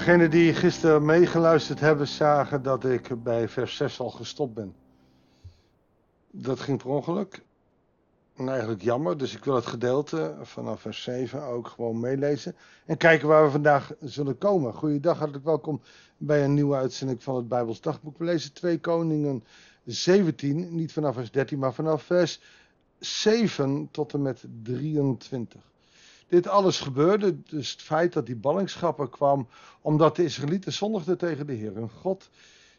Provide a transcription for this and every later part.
Degenen die gisteren meegeluisterd hebben, zagen dat ik bij vers 6 al gestopt ben. Dat ging per ongeluk. En eigenlijk jammer, dus ik wil het gedeelte vanaf vers 7 ook gewoon meelezen. En kijken waar we vandaag zullen komen. Goeiedag, hartelijk welkom bij een nieuwe uitzending van het Bijbels Dagboek. We lezen 2 Koningen 17, niet vanaf vers 13, maar vanaf vers 7 tot en met 23 dit alles gebeurde, dus het feit dat die ballingschap er kwam, omdat de Israëlieten zondigden tegen de Heer. Een God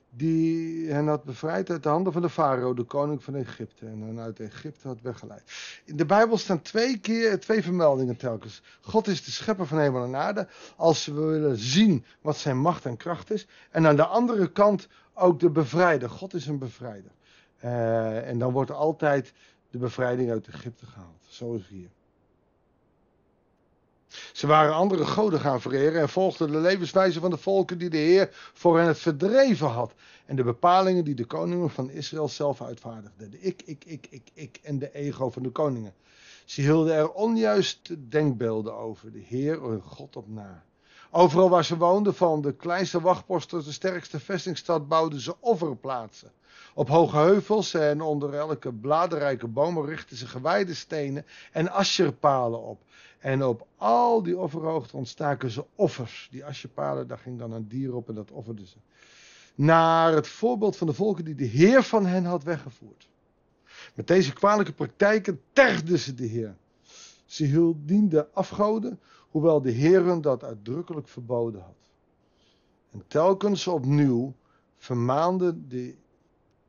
die hen had bevrijd uit de handen van de farao, de koning van Egypte, en hen uit Egypte had weggeleid. In de Bijbel staan twee keer, twee vermeldingen telkens. God is de schepper van hemel en aarde, als we willen zien wat zijn macht en kracht is. En aan de andere kant ook de bevrijder. God is een bevrijder. Uh, en dan wordt altijd de bevrijding uit Egypte gehaald. Zo is hier. Ze waren andere goden gaan vereren en volgden de levenswijze van de volken die de Heer voor hen verdreven had. En de bepalingen die de koningen van Israël zelf uitvaardigden. De ik, ik, ik, ik, ik en de ego van de koningen. Ze hielden er onjuiste denkbeelden over de Heer hun God op na. Overal waar ze woonden, van de kleinste wachtpost tot de sterkste vestingstad, bouwden ze offerplaatsen. Op hoge heuvels en onder elke bladerrijke boom richtten ze gewijde stenen en asjerpalen op. En op al die offerhoogten ontstaken ze offers. Die asjepalen, daar ging dan een dier op en dat offerden ze. Naar het voorbeeld van de volken die de Heer van hen had weggevoerd. Met deze kwalijke praktijken tergden ze de Heer. Ze dienden afgoden, hoewel de Heer hun dat uitdrukkelijk verboden had. En telkens opnieuw vermaande de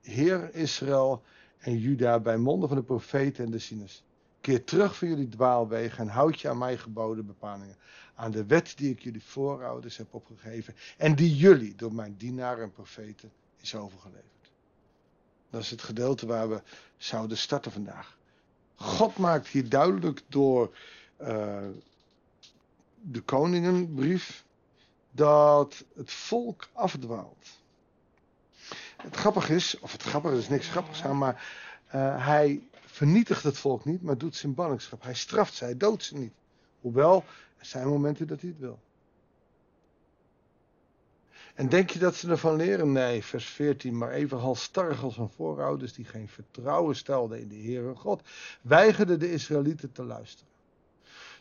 Heer Israël en Juda bij monden van de profeten en de zieners. Keer terug van jullie dwaalwegen en houd je aan mij geboden bepalingen. Aan de wet die ik jullie voorouders heb opgegeven. En die jullie door mijn dienaren en profeten is overgeleverd. Dat is het gedeelte waar we zouden starten vandaag. God maakt hier duidelijk door uh, de koningenbrief dat het volk afdwaalt. Het grappige is, of het grappige is niks grappigs aan, maar uh, hij vernietigt het volk niet, maar doet zijn ballingschap. Hij straft ze, hij doodt ze niet. Hoewel, er zijn momenten dat hij het wil. En denk je dat ze ervan leren? Nee, vers 14. Maar even halstarrig als hun voorouders die geen vertrouwen stelden in de Heere God, weigerden de Israëlieten te luisteren.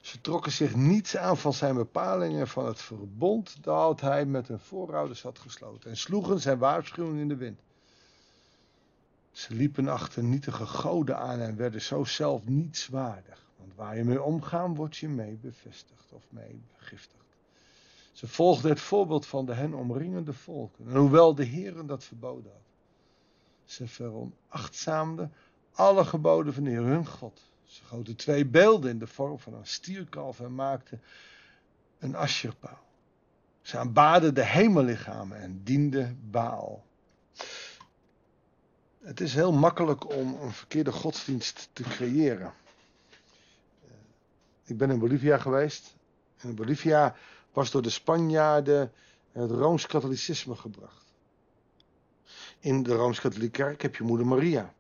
Ze trokken zich niets aan van zijn bepalingen van het verbond dat hij met hun voorouders had gesloten en sloegen zijn waarschuwing in de wind. Ze liepen achter nietige goden aan en werden zo zelf nietswaardig. Want waar je mee omgaan, word je mee bevestigd of mee begiftigd. Ze volgden het voorbeeld van de hen omringende volken. En hoewel de Heer dat verboden had. Ze veronachtzaamden alle geboden van de Heer hun God. Ze goten twee beelden in de vorm van een stierkalf en maakten een asjerpaal. Ze aanbaden de hemellichamen en dienden Baal. Het is heel makkelijk om een verkeerde godsdienst te creëren. Ik ben in Bolivia geweest. En in Bolivia was door de Spanjaarden het Rooms-Katholicisme gebracht. In de Rooms-Katholieke kerk heb je moeder Maria.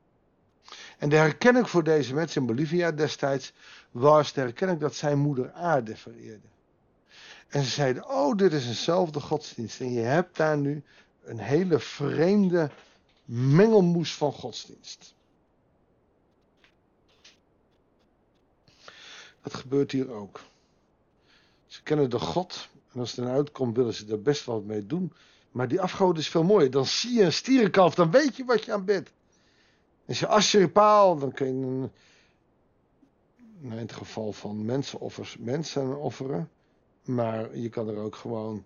En de herkenning voor deze mensen in Bolivia destijds was de herkenning dat zij moeder aarde vereerde. En ze zeiden, oh dit is eenzelfde godsdienst. En je hebt daar nu een hele vreemde mengelmoes van godsdienst. Dat gebeurt hier ook. Ze kennen de God en als het eruit uitkomt willen ze er best wat mee doen. Maar die afgoden is veel mooier. Dan zie je een stierenkalf, dan weet je wat je aan bent. Als je asje paal, dan kun je in het geval van mensenoffers mensen offeren. Maar je kan er ook gewoon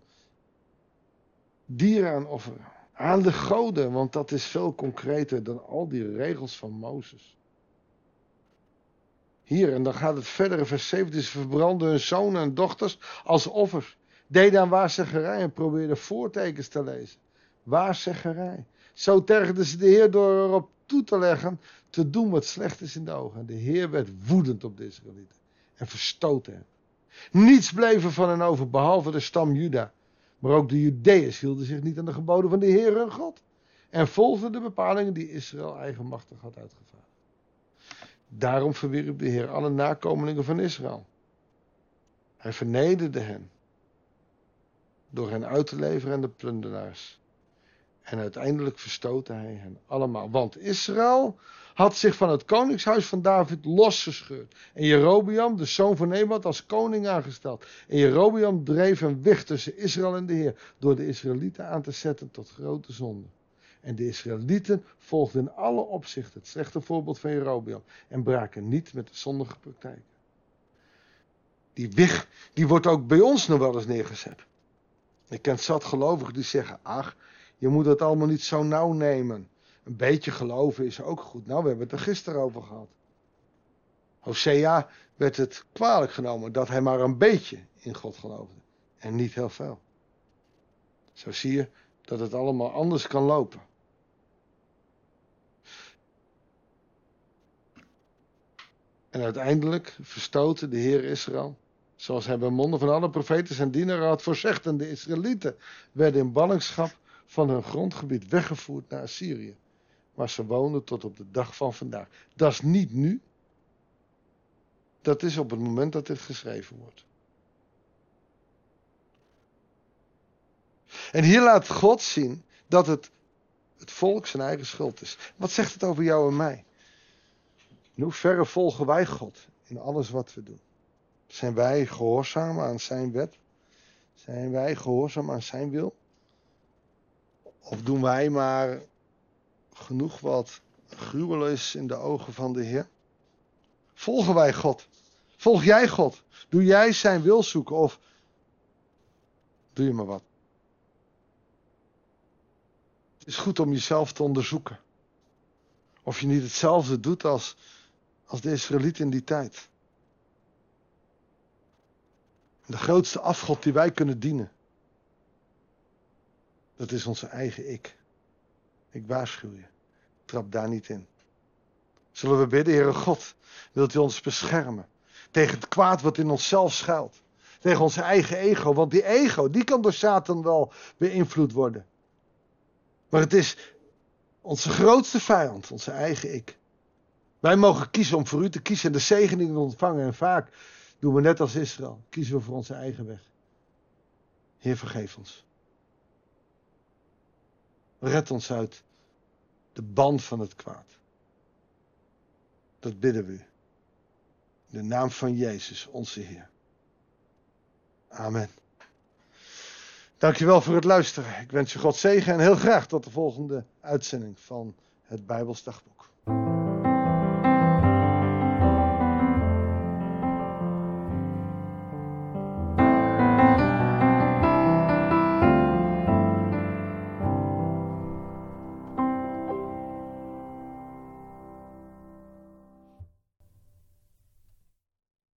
dieren aan offeren. Aan de goden, want dat is veel concreter dan al die regels van Mozes. Hier, en dan gaat het verder vers 17. Ze verbranden hun zonen en dochters als offers. Deden aan waarzeggerij en probeerden voortekens te lezen. Waarzeggerij. Zo tergden ze de Heer door erop toe te leggen te doen wat slecht is in de ogen. De Heer werd woedend op de Israëlieten en verstoten hen. Niets bleef er van hen over, behalve de stam Juda. Maar ook de Judeërs hielden zich niet aan de geboden van de Heer hun God. En volgden de bepalingen die Israël eigenmachtig had uitgevaardigd. Daarom verwierp de Heer alle nakomelingen van Israël. Hij vernederde hen. door hen uit te leveren en de plunderaars. En uiteindelijk verstootte hij hen allemaal. Want Israël had zich van het koningshuis van David losgescheurd. En Jerobiam, de zoon van Nebat, als koning aangesteld. En Jerobiam dreef een weg tussen Israël en de Heer. Door de Israëlieten aan te zetten tot grote zonde. En de Israëlieten volgden in alle opzichten het slechte voorbeeld van Jerobiam. En braken niet met de zondige praktijken. Die weg, die wordt ook bij ons nog wel eens neergezet. Ik ken zat gelovigen die zeggen, ach, je moet het allemaal niet zo nauw nemen. Een beetje geloven is ook goed. Nou, we hebben het er gisteren over gehad. Hosea werd het kwalijk genomen dat hij maar een beetje in God geloofde. En niet heel veel. Zo zie je dat het allemaal anders kan lopen. En uiteindelijk verstoten de Heer Israël, zoals hij bij monden van alle profeten en dienaren had voorzegd. En de Israëlieten werden in ballingschap van hun grondgebied weggevoerd naar Assyrië. Waar ze woonden tot op de dag van vandaag. Dat is niet nu. Dat is op het moment dat dit geschreven wordt. En hier laat God zien dat het, het volk zijn eigen schuld is. Wat zegt het over jou en mij? In hoeverre volgen wij God in alles wat we doen? Zijn wij gehoorzaam aan zijn wet? Zijn wij gehoorzaam aan zijn wil? Of doen wij maar genoeg wat gruwel is in de ogen van de Heer? Volgen wij God? Volg jij God? Doe jij zijn wil zoeken of doe je maar wat? Het is goed om jezelf te onderzoeken. Of je niet hetzelfde doet als, als de Israëlieten in die tijd. De grootste afgod die wij kunnen dienen, dat is onze eigen ik. Ik waarschuw je. Trap daar niet in. Zullen we bidden, Heere God, wilt u ons beschermen tegen het kwaad wat in onszelf schuilt. Tegen onze eigen ego, want die ego, die kan door Satan wel beïnvloed worden. Maar het is onze grootste vijand, onze eigen ik. Wij mogen kiezen om voor u te kiezen en de zegeningen ontvangen. En vaak doen we net als Israël, kiezen we voor onze eigen weg. Heer, vergeef ons. Red ons uit de band van het kwaad. Dat bidden we u. In de naam van Jezus, onze Heer. Amen. Dankjewel voor het luisteren. Ik wens je God zegen en heel graag tot de volgende uitzending van het Bijbelsdagboek.